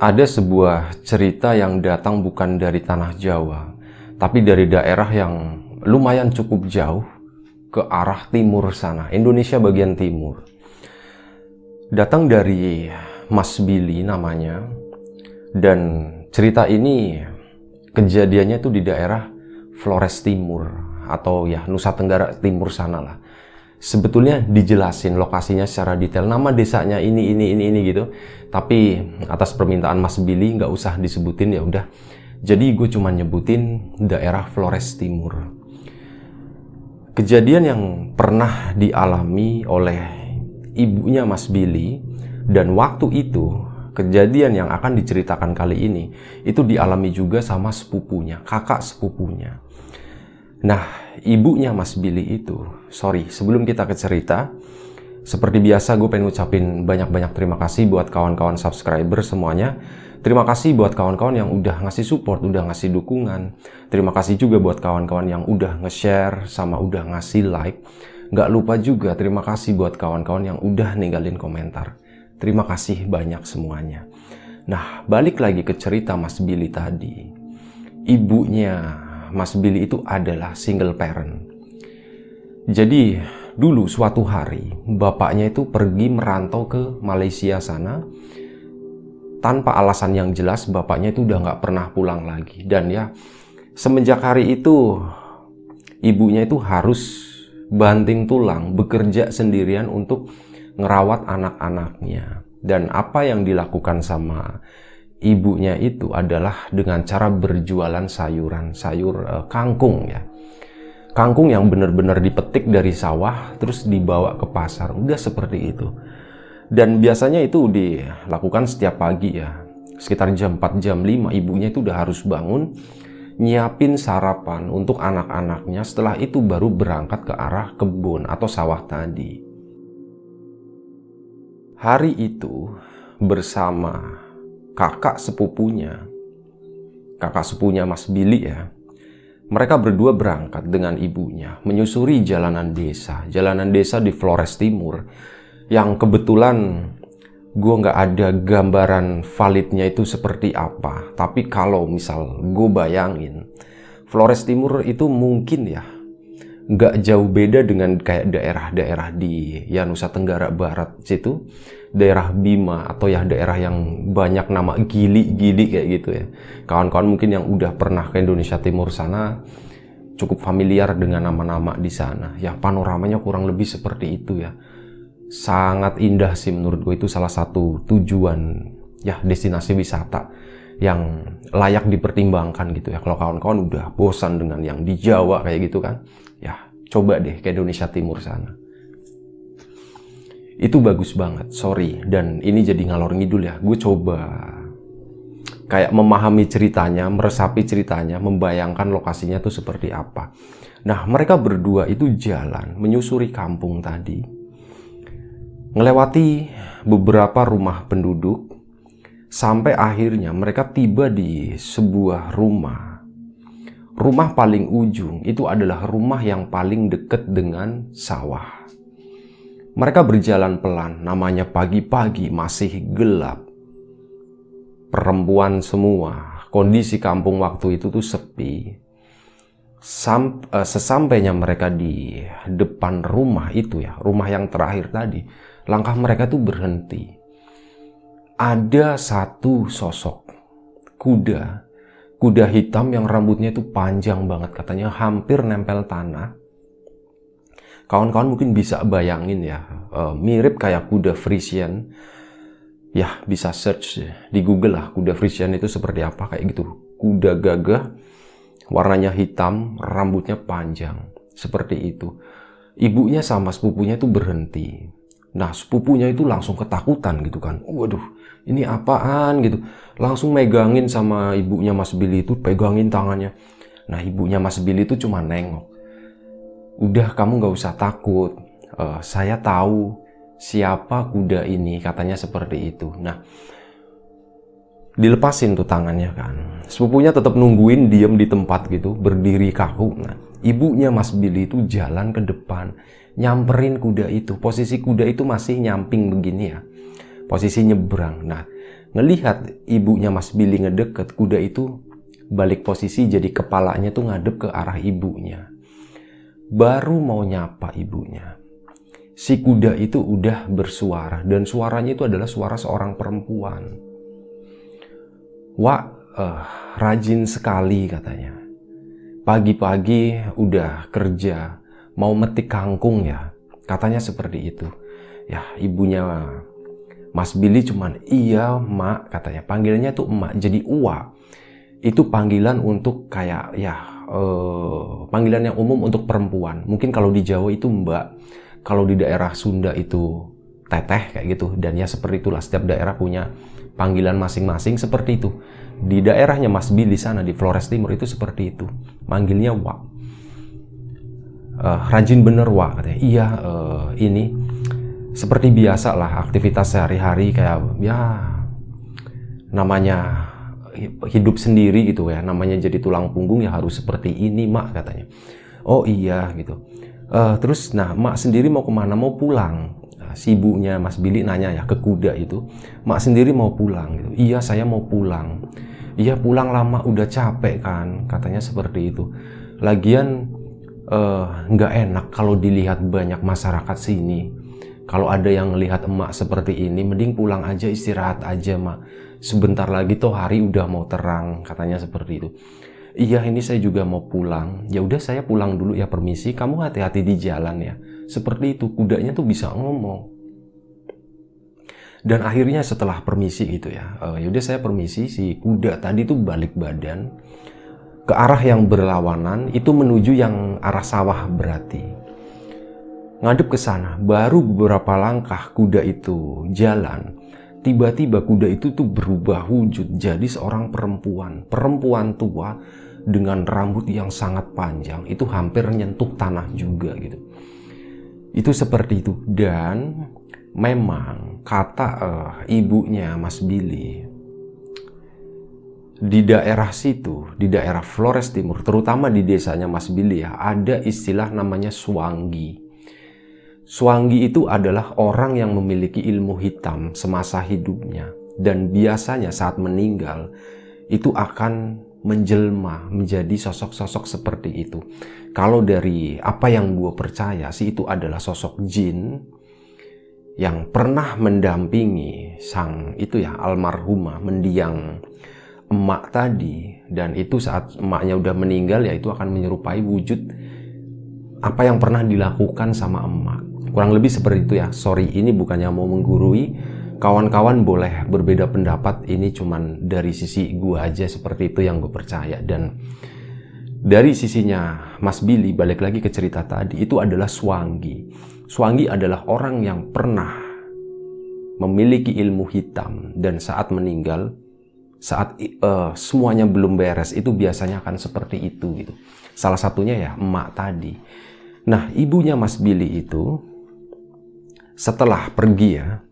ada sebuah cerita yang datang bukan dari tanah Jawa, tapi dari daerah yang lumayan cukup jauh ke arah timur sana, Indonesia bagian timur. Datang dari Mas Billy namanya, dan cerita ini kejadiannya itu di daerah Flores Timur atau ya Nusa Tenggara Timur sana lah sebetulnya dijelasin lokasinya secara detail. Nama desanya ini ini ini ini gitu. Tapi atas permintaan Mas Billy nggak usah disebutin ya udah. Jadi gue cuma nyebutin daerah Flores Timur. Kejadian yang pernah dialami oleh ibunya Mas Billy dan waktu itu kejadian yang akan diceritakan kali ini itu dialami juga sama sepupunya kakak sepupunya nah ibunya Mas Billy itu, sorry, sebelum kita ke cerita, seperti biasa gue pengen ngucapin banyak-banyak terima kasih buat kawan-kawan subscriber semuanya. Terima kasih buat kawan-kawan yang udah ngasih support, udah ngasih dukungan. Terima kasih juga buat kawan-kawan yang udah nge-share sama udah ngasih like. Gak lupa juga terima kasih buat kawan-kawan yang udah ninggalin komentar. Terima kasih banyak semuanya. Nah, balik lagi ke cerita Mas Billy tadi. Ibunya Mas Billy itu adalah single parent. Jadi dulu suatu hari bapaknya itu pergi merantau ke Malaysia sana. Tanpa alasan yang jelas bapaknya itu udah nggak pernah pulang lagi. Dan ya semenjak hari itu ibunya itu harus banting tulang bekerja sendirian untuk ngerawat anak-anaknya. Dan apa yang dilakukan sama ibunya itu adalah dengan cara berjualan sayuran, sayur uh, kangkung ya. Kangkung yang benar-benar dipetik dari sawah terus dibawa ke pasar. Udah seperti itu. Dan biasanya itu dilakukan setiap pagi ya. Sekitar jam 4 jam 5 ibunya itu udah harus bangun nyiapin sarapan untuk anak-anaknya. Setelah itu baru berangkat ke arah kebun atau sawah tadi. Hari itu bersama kakak sepupunya, kakak sepupunya Mas Billy ya, mereka berdua berangkat dengan ibunya menyusuri jalanan desa, jalanan desa di Flores Timur, yang kebetulan gue nggak ada gambaran validnya itu seperti apa. Tapi kalau misal gue bayangin, Flores Timur itu mungkin ya nggak jauh beda dengan kayak daerah-daerah di ya Nusa Tenggara Barat situ. Daerah Bima atau ya daerah yang banyak nama gili-gili kayak gitu ya. Kawan-kawan mungkin yang udah pernah ke Indonesia Timur sana cukup familiar dengan nama-nama di sana. Ya panoramanya kurang lebih seperti itu ya. Sangat indah sih menurut gue itu salah satu tujuan ya destinasi wisata yang layak dipertimbangkan gitu ya kalau kawan-kawan udah bosan dengan yang di Jawa kayak gitu kan ya coba deh ke Indonesia Timur sana. Itu bagus banget, sorry. Dan ini jadi ngalor ngidul ya. Gue coba kayak memahami ceritanya, meresapi ceritanya, membayangkan lokasinya tuh seperti apa. Nah, mereka berdua itu jalan menyusuri kampung tadi. Ngelewati beberapa rumah penduduk sampai akhirnya mereka tiba di sebuah rumah rumah paling ujung itu adalah rumah yang paling dekat dengan sawah. Mereka berjalan pelan, namanya pagi-pagi masih gelap. Perempuan semua, kondisi kampung waktu itu tuh sepi. Sam, uh, sesampainya mereka di depan rumah itu ya, rumah yang terakhir tadi, langkah mereka tuh berhenti. Ada satu sosok kuda. Kuda hitam yang rambutnya itu panjang banget katanya hampir nempel tanah. Kawan-kawan mungkin bisa bayangin ya uh, mirip kayak kuda Frisian. Ya bisa search di Google lah kuda Frisian itu seperti apa kayak gitu. Kuda gagah warnanya hitam rambutnya panjang. Seperti itu. Ibunya sama sepupunya itu berhenti. Nah, sepupunya itu langsung ketakutan gitu kan. Waduh, ini apaan gitu. Langsung megangin sama ibunya Mas Billy itu, pegangin tangannya. Nah, ibunya Mas Billy itu cuma nengok. Udah, kamu gak usah takut. Uh, saya tahu siapa kuda ini, katanya seperti itu. Nah, dilepasin tuh tangannya kan. Sepupunya tetap nungguin diem di tempat gitu, berdiri kaku. Nah, ibunya Mas Billy itu jalan ke depan nyamperin kuda itu. Posisi kuda itu masih nyamping begini ya. Posisi nyebrang. Nah, ngelihat ibunya Mas Billy ngedeket, kuda itu balik posisi jadi kepalanya tuh ngadep ke arah ibunya. Baru mau nyapa ibunya. Si kuda itu udah bersuara dan suaranya itu adalah suara seorang perempuan. Wah, uh, rajin sekali katanya. Pagi-pagi udah kerja, mau metik kangkung ya. Katanya seperti itu. Ya, ibunya Mas Billy cuman iya, Mak, katanya. Panggilannya tuh Emak. Jadi Uwa. Itu panggilan untuk kayak ya eh, panggilan yang umum untuk perempuan. Mungkin kalau di Jawa itu Mbak. Kalau di daerah Sunda itu teteh kayak gitu dan ya seperti itulah setiap daerah punya panggilan masing-masing seperti itu di daerahnya Mas Billy sana di Flores Timur itu seperti itu manggilnya Wak uh, rajin bener wa katanya. Iya uh, ini seperti biasa lah aktivitas sehari-hari kayak ya namanya hidup sendiri gitu ya. Namanya jadi tulang punggung ya harus seperti ini mak katanya. Oh iya gitu. Uh, terus nah mak sendiri mau ke mana? Mau pulang. Nah, si Mas Billy nanya ya ke kuda itu. Mak sendiri mau pulang gitu. Iya saya mau pulang. Iya pulang lama udah capek kan katanya seperti itu. Lagian nggak uh, enak kalau dilihat banyak masyarakat sini. Kalau ada yang lihat emak seperti ini, mending pulang aja istirahat aja mak. Sebentar lagi tuh hari udah mau terang, katanya seperti itu. Iya ini saya juga mau pulang. Ya udah saya pulang dulu ya permisi. Kamu hati-hati di jalan ya. Seperti itu kudanya tuh bisa ngomong. Dan akhirnya setelah permisi gitu ya, uh, ya udah saya permisi si kuda tadi tuh balik badan ke arah yang berlawanan itu menuju yang arah sawah berarti. Ngadep ke sana, baru beberapa langkah kuda itu jalan. Tiba-tiba kuda itu tuh berubah wujud jadi seorang perempuan. Perempuan tua dengan rambut yang sangat panjang. Itu hampir nyentuh tanah juga gitu. Itu seperti itu. Dan memang kata uh, ibunya Mas Billy di daerah situ, di daerah Flores Timur, terutama di desanya Mas Billy ya, ada istilah namanya Swangi. Swangi itu adalah orang yang memiliki ilmu hitam semasa hidupnya dan biasanya saat meninggal itu akan menjelma menjadi sosok-sosok seperti itu. Kalau dari apa yang gue percaya sih itu adalah sosok jin yang pernah mendampingi sang itu ya almarhumah mendiang emak tadi dan itu saat emaknya udah meninggal ya itu akan menyerupai wujud apa yang pernah dilakukan sama emak. Kurang lebih seperti itu ya. Sorry ini bukannya mau menggurui. Kawan-kawan boleh berbeda pendapat. Ini cuman dari sisi gue aja seperti itu yang gue percaya. Dan dari sisinya Mas Billy balik lagi ke cerita tadi itu adalah Swangi. Swangi adalah orang yang pernah memiliki ilmu hitam dan saat meninggal saat uh, semuanya belum beres itu biasanya akan seperti itu gitu. Salah satunya ya emak tadi. Nah, ibunya Mas Billy itu setelah pergi ya,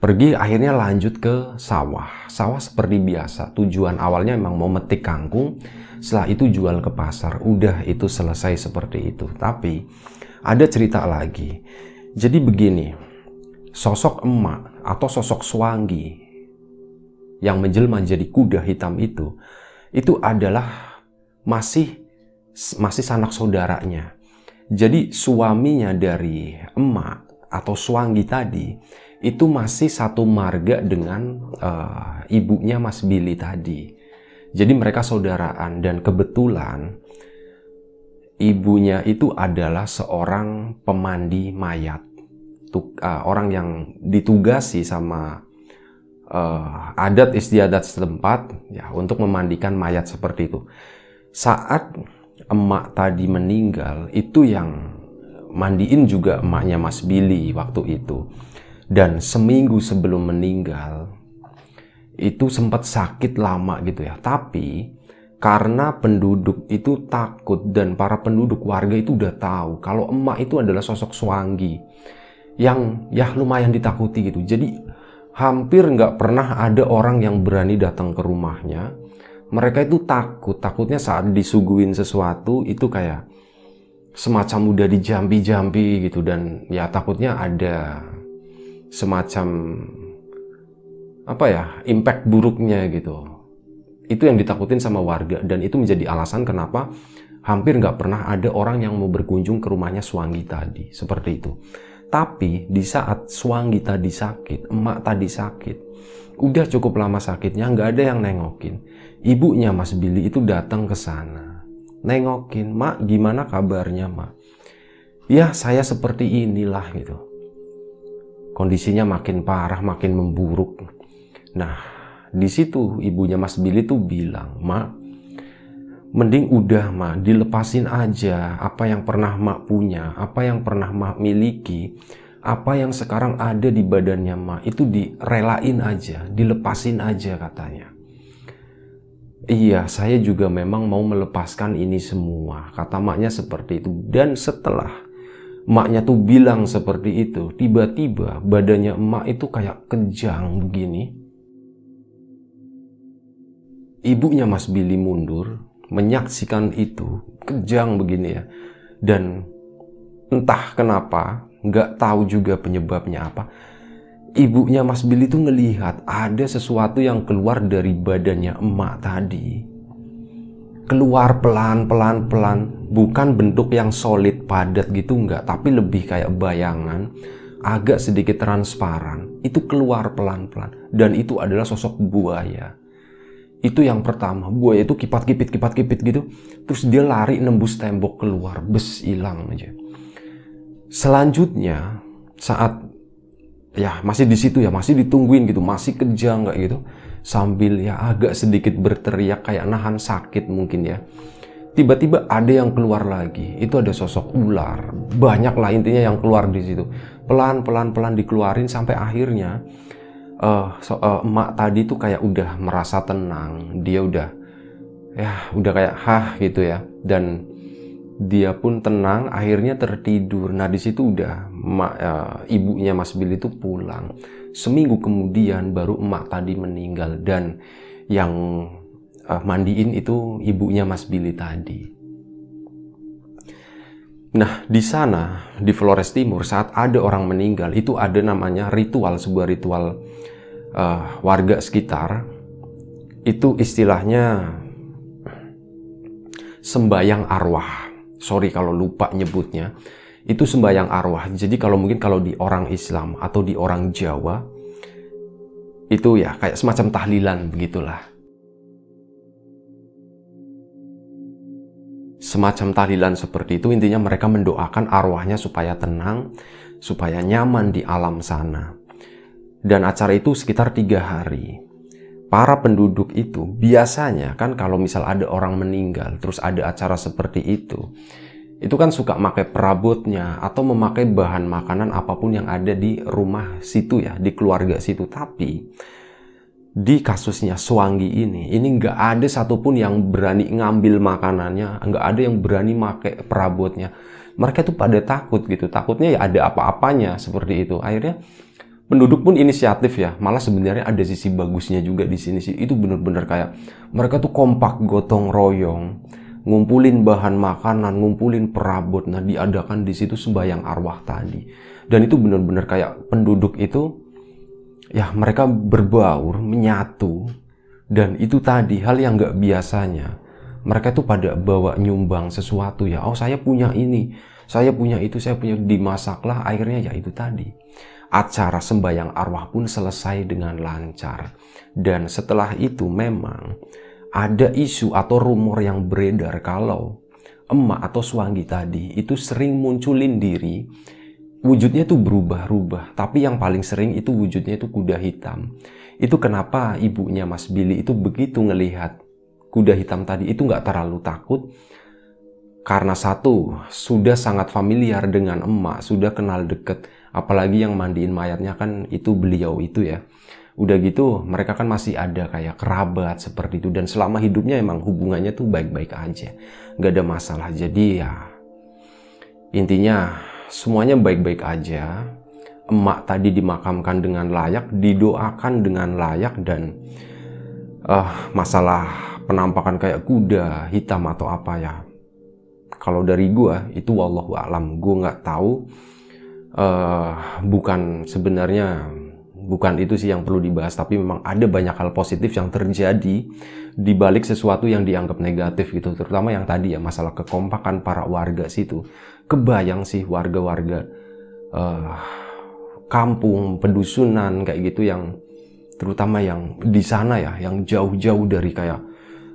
pergi akhirnya lanjut ke sawah. Sawah seperti biasa. Tujuan awalnya memang mau metik kangkung, setelah itu jual ke pasar. Udah itu selesai seperti itu. Tapi ada cerita lagi. Jadi begini, sosok emak atau sosok suanggi yang menjelma menjadi kuda hitam itu itu adalah masih masih sanak saudaranya. Jadi suaminya dari emak atau suanggi tadi itu masih satu marga dengan uh, ibunya Mas Billy tadi. Jadi mereka saudaraan dan kebetulan ibunya itu adalah seorang pemandi mayat. Tuk, uh, orang yang ditugasi sama uh, adat istiadat setempat ya untuk memandikan mayat seperti itu. Saat emak tadi meninggal itu yang mandiin juga emaknya Mas Billy waktu itu. Dan seminggu sebelum meninggal itu sempat sakit lama gitu ya. Tapi karena penduduk itu takut dan para penduduk warga itu udah tahu kalau emak itu adalah sosok suanggi yang ya lumayan ditakuti gitu. Jadi hampir nggak pernah ada orang yang berani datang ke rumahnya. Mereka itu takut, takutnya saat disuguhin sesuatu itu kayak semacam udah dijampi-jampi gitu dan ya takutnya ada semacam apa ya impact buruknya gitu. Itu yang ditakutin sama warga dan itu menjadi alasan kenapa hampir nggak pernah ada orang yang mau berkunjung ke rumahnya Swangi tadi seperti itu. Tapi di saat Swangi tadi sakit, emak tadi sakit, udah cukup lama sakitnya, nggak ada yang nengokin. Ibunya Mas Billy itu datang ke sana, nengokin, mak gimana kabarnya mak? Ya saya seperti inilah gitu. Kondisinya makin parah, makin memburuk. Nah, di situ ibunya Mas Billy tuh bilang, mak, mending udah mah dilepasin aja apa yang pernah mak punya, apa yang pernah mak miliki, apa yang sekarang ada di badannya mak itu direlain aja, dilepasin aja katanya. Iya, saya juga memang mau melepaskan ini semua. Kata maknya seperti itu. Dan setelah maknya tuh bilang seperti itu, tiba-tiba badannya emak itu kayak kejang begini. Ibunya Mas Billy mundur, menyaksikan itu kejang begini ya. Dan entah kenapa nggak tahu juga penyebabnya apa. Ibunya Mas Billy itu ngelihat ada sesuatu yang keluar dari badannya emak tadi. Keluar pelan pelan. Bukan bentuk yang solid padat gitu nggak. Tapi lebih kayak bayangan agak sedikit transparan. Itu keluar pelan pelan. Dan itu adalah sosok buaya itu yang pertama, buaya itu kipat-kipit, kipat-kipit gitu. Terus dia lari nembus tembok keluar, bes hilang aja. Selanjutnya, saat ya masih di situ ya, masih ditungguin gitu, masih kejang nggak gitu. Sambil ya agak sedikit berteriak kayak nahan sakit mungkin ya. Tiba-tiba ada yang keluar lagi. Itu ada sosok ular. Banyak lah intinya yang keluar di situ. Pelan-pelan pelan dikeluarin sampai akhirnya uh, so, uh, emak tadi tuh kayak udah merasa tenang. Dia udah ya udah kayak hah gitu ya. Dan dia pun tenang akhirnya tertidur. Nah di situ udah emak, uh, ibunya Mas Billy itu pulang. Seminggu kemudian baru emak tadi meninggal. Dan yang uh, mandiin itu ibunya Mas Billy tadi Nah, di sana, di Flores Timur, saat ada orang meninggal, itu ada namanya ritual, sebuah ritual uh, warga sekitar itu istilahnya sembayang arwah. Sorry kalau lupa nyebutnya. Itu sembayang arwah. Jadi kalau mungkin kalau di orang Islam atau di orang Jawa itu ya kayak semacam tahlilan begitulah. Semacam tahlilan seperti itu intinya mereka mendoakan arwahnya supaya tenang, supaya nyaman di alam sana dan acara itu sekitar tiga hari. Para penduduk itu biasanya kan kalau misal ada orang meninggal terus ada acara seperti itu, itu kan suka pakai perabotnya atau memakai bahan makanan apa pun yang ada di rumah situ ya, di keluarga situ. Tapi di kasusnya Swangi ini, ini nggak ada satupun yang berani ngambil makanannya, nggak ada yang berani pakai perabotnya. Mereka tuh pada takut gitu, takutnya ya ada apa-apanya seperti itu. Akhirnya penduduk pun inisiatif ya malah sebenarnya ada sisi bagusnya juga di sini sih itu bener-bener kayak mereka tuh kompak gotong royong ngumpulin bahan makanan ngumpulin perabot nah diadakan di situ sembayang arwah tadi dan itu bener-bener kayak penduduk itu ya mereka berbaur menyatu dan itu tadi hal yang nggak biasanya. Mereka tuh pada bawa nyumbang sesuatu ya. Oh saya punya ini saya punya itu saya punya dimasaklah. Akhirnya ya itu tadi. Acara sembahyang arwah pun selesai dengan lancar. Dan setelah itu memang ada isu atau rumor yang beredar kalau emak atau suanggi tadi itu sering munculin diri wujudnya itu berubah-ubah. Tapi yang paling sering itu wujudnya itu kuda hitam. Itu kenapa ibunya Mas Billy itu begitu ngelihat kuda hitam tadi itu nggak terlalu takut? Karena satu sudah sangat familiar dengan emak, sudah kenal deket, apalagi yang mandiin mayatnya kan itu beliau itu ya. Udah gitu mereka kan masih ada kayak kerabat seperti itu. Dan selama hidupnya emang hubungannya tuh baik-baik aja, nggak ada masalah. Jadi ya intinya semuanya baik-baik aja. Emak tadi dimakamkan dengan layak, didoakan dengan layak dan uh, masalah penampakan kayak kuda hitam atau apa ya kalau dari gue itu wallahu alam gue nggak tahu uh, bukan sebenarnya bukan itu sih yang perlu dibahas tapi memang ada banyak hal positif yang terjadi di balik sesuatu yang dianggap negatif gitu. Terutama yang tadi ya masalah kekompakan para warga situ. Kebayang sih warga-warga uh, kampung pedusunan kayak gitu yang terutama yang di sana ya yang jauh-jauh dari kayak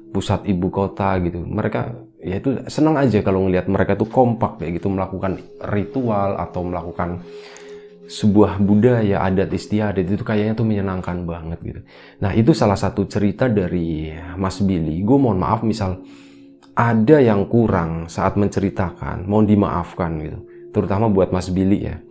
pusat ibu kota gitu. Mereka ya itu senang aja kalau ngelihat mereka tuh kompak kayak gitu melakukan ritual atau melakukan sebuah budaya adat istiadat itu kayaknya tuh menyenangkan banget gitu. Nah itu salah satu cerita dari Mas Billy. Gue mohon maaf misal ada yang kurang saat menceritakan, mohon dimaafkan gitu. Terutama buat Mas Billy ya.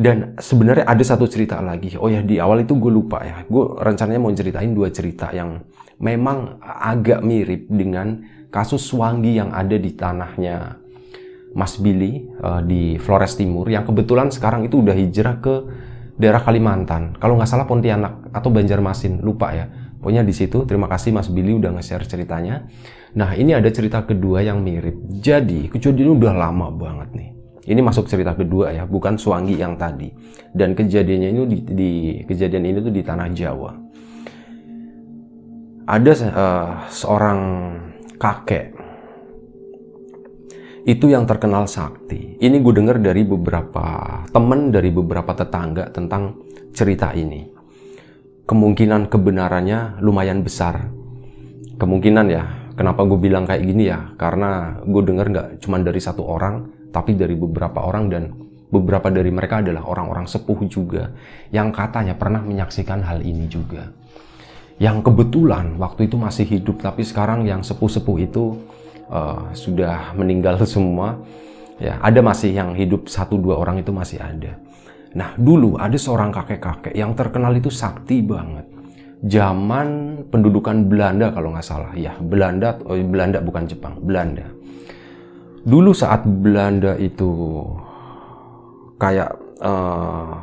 Dan sebenarnya ada satu cerita lagi. Oh ya di awal itu gue lupa ya. Gue rencananya mau ceritain dua cerita yang memang agak mirip dengan kasus Wangi yang ada di tanahnya Mas Billy uh, di Flores Timur yang kebetulan sekarang itu udah hijrah ke daerah Kalimantan. Kalau nggak salah Pontianak atau Banjarmasin, lupa ya. Pokoknya di situ. Terima kasih Mas Billy udah nge-share ceritanya. Nah, ini ada cerita kedua yang mirip. Jadi, kejadian udah lama banget nih. Ini masuk cerita kedua ya, bukan Suwangi yang tadi. Dan kejadiannya ini di, di kejadian ini tuh di tanah Jawa. Ada uh, seorang kakek itu yang terkenal sakti. Ini gue dengar dari beberapa temen, dari beberapa tetangga tentang cerita ini. Kemungkinan kebenarannya lumayan besar. Kemungkinan ya, kenapa gue bilang kayak gini ya? Karena gue dengar nggak cuma dari satu orang, tapi dari beberapa orang dan beberapa dari mereka adalah orang-orang sepuh juga yang katanya pernah menyaksikan hal ini juga yang kebetulan waktu itu masih hidup tapi sekarang yang sepuh-sepuh itu uh, sudah meninggal semua ya ada masih yang hidup satu dua orang itu masih ada. Nah dulu ada seorang kakek-kakek yang terkenal itu sakti banget. Zaman pendudukan Belanda kalau nggak salah ya Belanda oh Belanda bukan Jepang Belanda. Dulu saat Belanda itu kayak uh,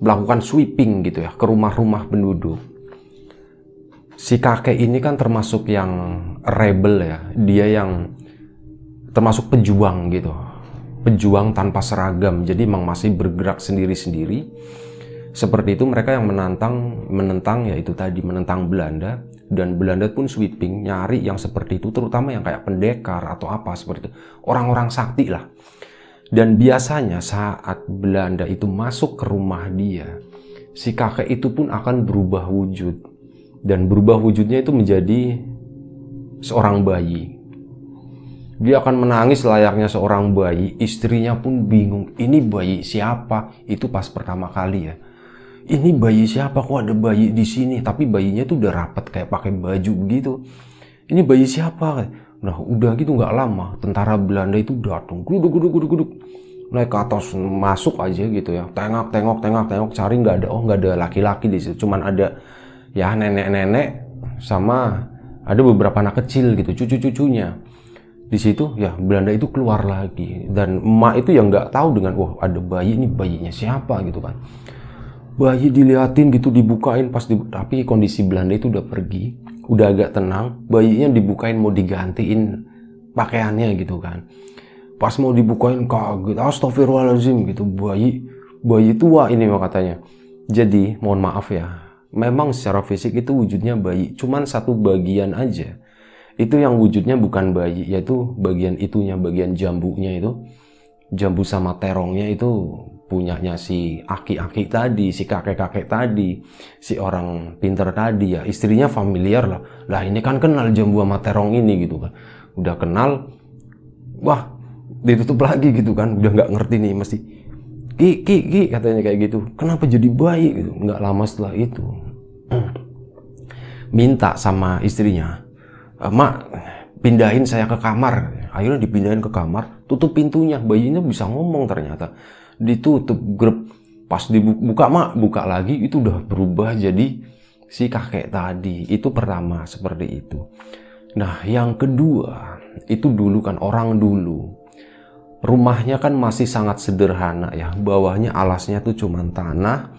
melakukan sweeping gitu ya ke rumah-rumah penduduk si kakek ini kan termasuk yang rebel ya. Dia yang termasuk pejuang gitu. Pejuang tanpa seragam. Jadi memang masih bergerak sendiri-sendiri. Seperti itu mereka yang menantang menentang ya itu tadi menentang Belanda dan Belanda pun sweeping nyari yang seperti itu terutama yang kayak pendekar atau apa seperti itu. Orang-orang sakti lah. Dan biasanya saat Belanda itu masuk ke rumah dia, si kakek itu pun akan berubah wujud dan berubah wujudnya itu menjadi seorang bayi. Dia akan menangis layaknya seorang bayi, istrinya pun bingung, ini bayi siapa? Itu pas pertama kali ya. Ini bayi siapa kok ada bayi di sini? Tapi bayinya tuh udah rapat kayak pakai baju begitu. Ini bayi siapa? Nah udah gitu nggak lama, tentara Belanda itu datang, guduk guduk guduk guduk naik ke atas masuk aja gitu ya tengok tengok tengok tengok cari nggak ada oh nggak ada laki-laki di situ cuman ada ya nenek-nenek sama ada beberapa anak kecil gitu cucu-cucunya. Di situ ya Belanda itu keluar lagi. Dan emak itu yang nggak tahu dengan wah ada bayi ini bayinya siapa? gitu kan. Bayi diliatin gitu dibukain pas di, tapi kondisi Belanda itu udah pergi udah agak tenang bayinya dibukain mau digantiin pakaiannya gitu kan. Pas mau dibukain kaget astagfirullahaladzim gitu. Bayi bayi tua ini katanya. Jadi mohon maaf ya memang secara fisik itu wujudnya bayi, cuman satu bagian aja. Itu yang wujudnya bukan bayi, yaitu bagian itunya, bagian jambunya itu. Jambu sama terongnya itu punyanya si aki-aki tadi, si kakek-kakek tadi, si orang pinter tadi ya. Istrinya familiar lah. Lah ini kan kenal jambu sama terong ini gitu kan. Udah kenal, wah ditutup lagi gitu kan. Udah nggak ngerti nih mesti Ki, ki, ki, katanya kayak gitu. Kenapa jadi bayi gitu? Nggak lama setelah itu. Minta sama istrinya, e, Mak, pindahin saya ke kamar. akhirnya dipindahin ke kamar tutup pintunya. Bayinya bisa ngomong ternyata. Ditutup grup. Pas dibuka mak buka lagi itu udah berubah jadi si kakek tadi. Itu pertama seperti itu. Nah yang kedua itu dulu kan orang dulu. Rumahnya kan masih sangat sederhana ya. Bawahnya alasnya tuh cuman tanah.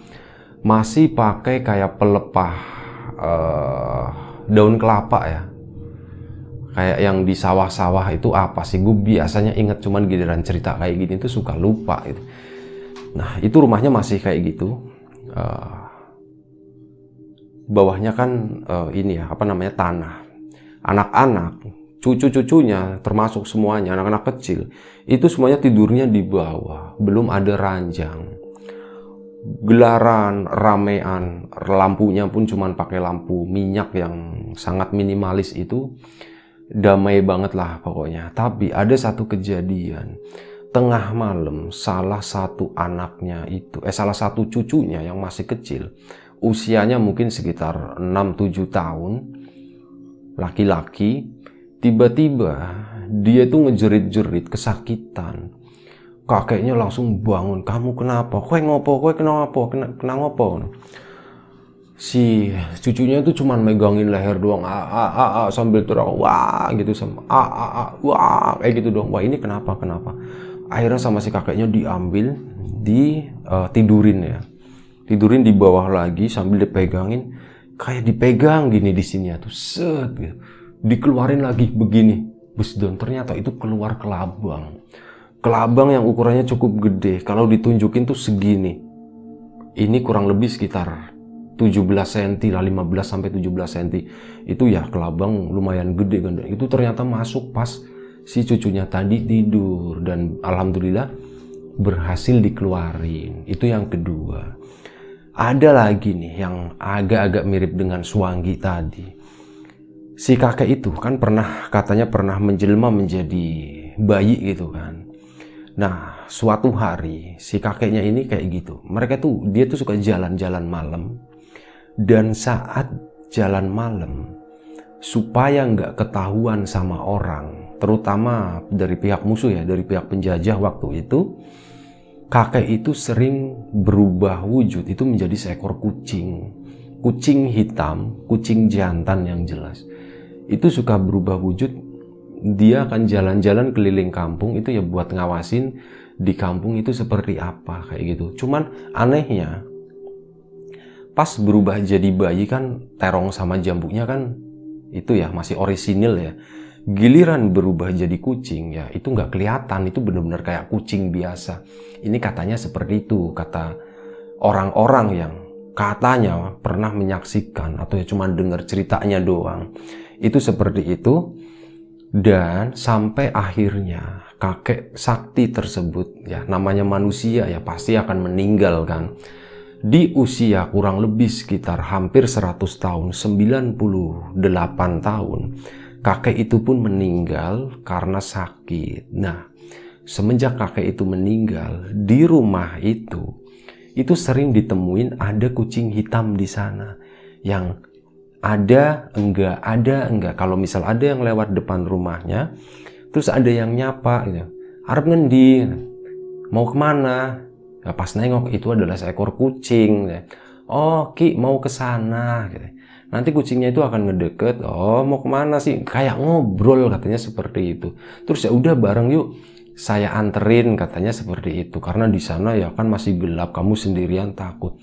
Masih pakai kayak pelepah uh, daun kelapa ya. Kayak yang di sawah-sawah itu apa sih? Gue biasanya inget cuman giliran cerita kayak gini tuh suka lupa gitu. Nah itu rumahnya masih kayak gitu. Uh, bawahnya kan uh, ini ya apa namanya tanah. Anak-anak cucu-cucunya termasuk semuanya anak-anak kecil itu semuanya tidurnya di bawah belum ada ranjang gelaran ramean lampunya pun cuman pakai lampu minyak yang sangat minimalis itu damai banget lah pokoknya. Tapi ada satu kejadian tengah malam salah satu anaknya itu eh salah satu cucunya yang masih kecil usianya mungkin sekitar 6-7 tahun laki-laki tiba-tiba dia tuh ngejerit-jerit kesakitan kakeknya langsung bangun kamu kenapa? Kue ngopo? Kue kenapa kena, kena ngopo? Si cucunya itu cuman megangin leher doang a a a, a sambil teriak wah gitu sama a a a wah kayak gitu doang. Wah ini kenapa kenapa? Akhirnya sama si kakeknya diambil di uh, tidurin ya. Tidurin di bawah lagi sambil dipegangin. Kayak dipegang gini di sini ya tuh set gitu. dikeluarin lagi begini. Bus don ternyata itu keluar kelabang kelabang yang ukurannya cukup gede kalau ditunjukin tuh segini. Ini kurang lebih sekitar 17 cm lah 15 sampai 17 cm itu ya kelabang lumayan gede kan itu ternyata masuk pas si cucunya tadi tidur. Dan alhamdulillah berhasil dikeluarin. Itu yang kedua. Ada lagi nih yang agak-agak mirip dengan suanggi tadi. Si kakek itu kan pernah katanya pernah menjelma menjadi bayi gitu kan nah suatu hari si kakeknya ini kayak gitu mereka tuh dia tuh suka jalan-jalan malam dan saat jalan malam, supaya nggak ketahuan sama orang, terutama dari pihak musuh ya, dari pihak penjajah waktu itu, kakek itu sering berubah wujud itu menjadi seekor kucing. Kucing hitam, kucing jantan yang jelas. Itu suka berubah wujud, dia akan jalan-jalan keliling kampung itu ya buat ngawasin di kampung itu seperti apa kayak gitu. Cuman anehnya pas berubah jadi bayi kan terong sama jambunya kan itu ya masih orisinil ya. Giliran berubah jadi kucing ya itu nggak kelihatan itu benar-benar kayak kucing biasa. Ini katanya seperti itu kata orang-orang yang katanya pernah menyaksikan atau ya cuma dengar ceritanya doang. Itu seperti itu dan sampai akhirnya kakek sakti tersebut ya namanya manusia ya pasti akan meninggal kan di usia kurang lebih sekitar hampir 100 tahun, 98 tahun, kakek itu pun meninggal karena sakit. Nah, semenjak kakek itu meninggal, di rumah itu, itu sering ditemuin ada kucing hitam di sana yang ada enggak, ada enggak. Kalau misal ada yang lewat depan rumahnya, terus ada yang nyapa gitu. Harap ngendi, mau ke mana? Nah, pas nengok itu adalah seekor kucing. Oh, Ki mau ke sana. Nanti kucingnya itu akan ngedeket. Oh, mau ke mana sih? Kayak ngobrol katanya seperti itu. Terus ya udah bareng yuk. Saya anterin katanya seperti itu. Karena di sana ya kan masih gelap. Kamu sendirian takut.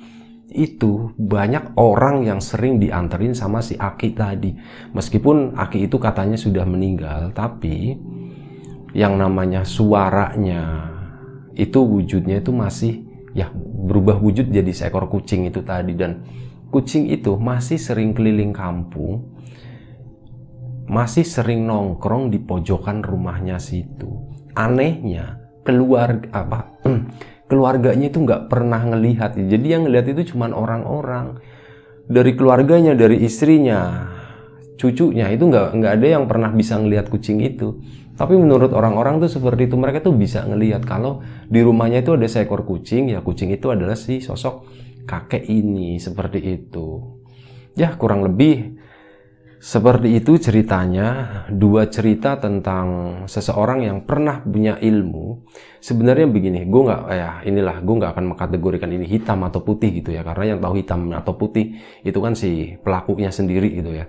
Itu banyak orang yang sering dianterin sama si Aki tadi. Meskipun Aki itu katanya sudah meninggal. Tapi yang namanya suaranya itu wujudnya itu masih ya berubah wujud jadi seekor kucing itu tadi dan kucing itu masih sering keliling kampung masih sering nongkrong di pojokan rumahnya situ anehnya keluar apa keluarganya itu nggak pernah ngelihat. Jadi yang ngelihat itu cuma orang-orang. Dari keluarganya dari istrinya cucunya itu nggak nggak ada yang pernah bisa ngelihat kucing itu. Tapi menurut orang-orang tuh seperti itu mereka tuh bisa ngelihat kalau di rumahnya itu ada seekor kucing ya kucing itu adalah si sosok kakek ini seperti itu. Ya kurang lebih Seperti itu ceritanya, dua cerita tentang seseorang yang pernah punya ilmu. Sebenarnya begini, gue nggak ya inilah gue nggak akan mengkategorikan ini hitam atau putih gitu ya, karena yang tahu hitam atau putih itu kan si pelakunya sendiri gitu ya.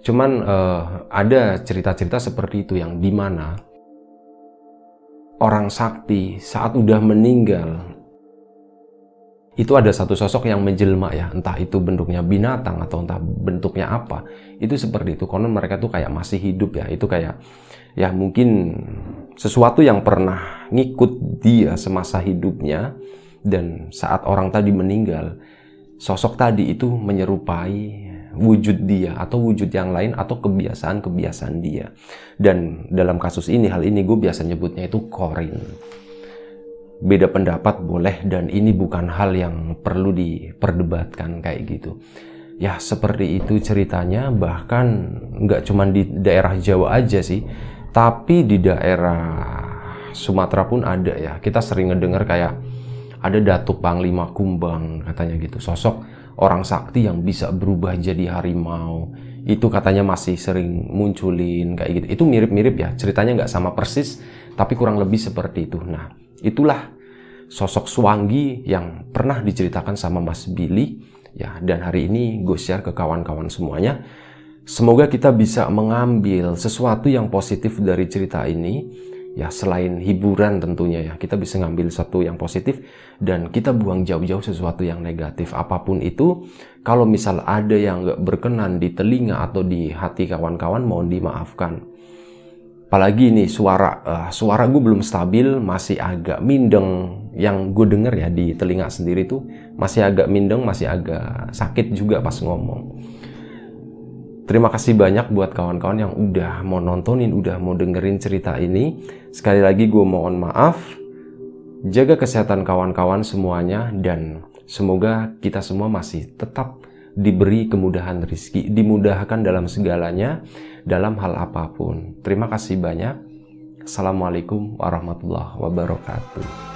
Cuman uh, ada cerita-cerita seperti itu yang di mana orang sakti saat udah meninggal itu ada satu sosok yang menjelma ya, entah itu bentuknya binatang atau entah bentuknya apa. Itu seperti itu. Konon mereka tuh kayak masih hidup ya. Itu kayak ya mungkin sesuatu yang pernah ngikut dia semasa hidupnya dan saat orang tadi meninggal, sosok tadi itu menyerupai wujud dia atau wujud yang lain atau kebiasaan-kebiasaan dia. Dan dalam kasus ini hal ini gue biasa nyebutnya itu korin beda pendapat boleh dan ini bukan hal yang perlu diperdebatkan kayak gitu. Ya seperti itu ceritanya bahkan nggak cuma di daerah Jawa aja sih, tapi di daerah Sumatera pun ada ya. Kita sering ngedengar kayak ada Datuk Panglima Kumbang katanya gitu. Sosok orang sakti yang bisa berubah jadi harimau. Itu katanya masih sering munculin kayak gitu. Itu mirip-mirip ya. Ceritanya nggak sama persis, tapi kurang lebih seperti itu. Nah, itulah sosok Swangi yang pernah diceritakan sama Mas Billy. Ya dan hari ini gue share ke kawan-kawan semuanya. Semoga kita bisa mengambil sesuatu yang positif dari cerita ini. Ya selain hiburan tentunya ya kita bisa ngambil satu yang positif dan kita buang jauh-jauh sesuatu yang negatif. Apa pun itu kalau misal ada yang gak berkenan di telinga atau di hati kawan-kawan mohon dimaafkan apalagi ini suara uh, suara gue belum stabil masih agak mindeng. Yang gue denger ya di telinga sendiri tuh masih agak mindeng masih agak sakit juga pas ngomong. Terima kasih banyak buat kawan-kawan yang udah mau nontonin udah mau dengerin cerita ini. Sekali lagi gue mohon maaf. Jaga kesehatan kawan-kawan semuanya dan semoga kita semua masih tetap diberi kemudahan rizki, dimudahkan dalam segalanya, dalam hal apa pun. Terima kasih banyak. Assalamualaikum warahmatullahi wabarakatuh.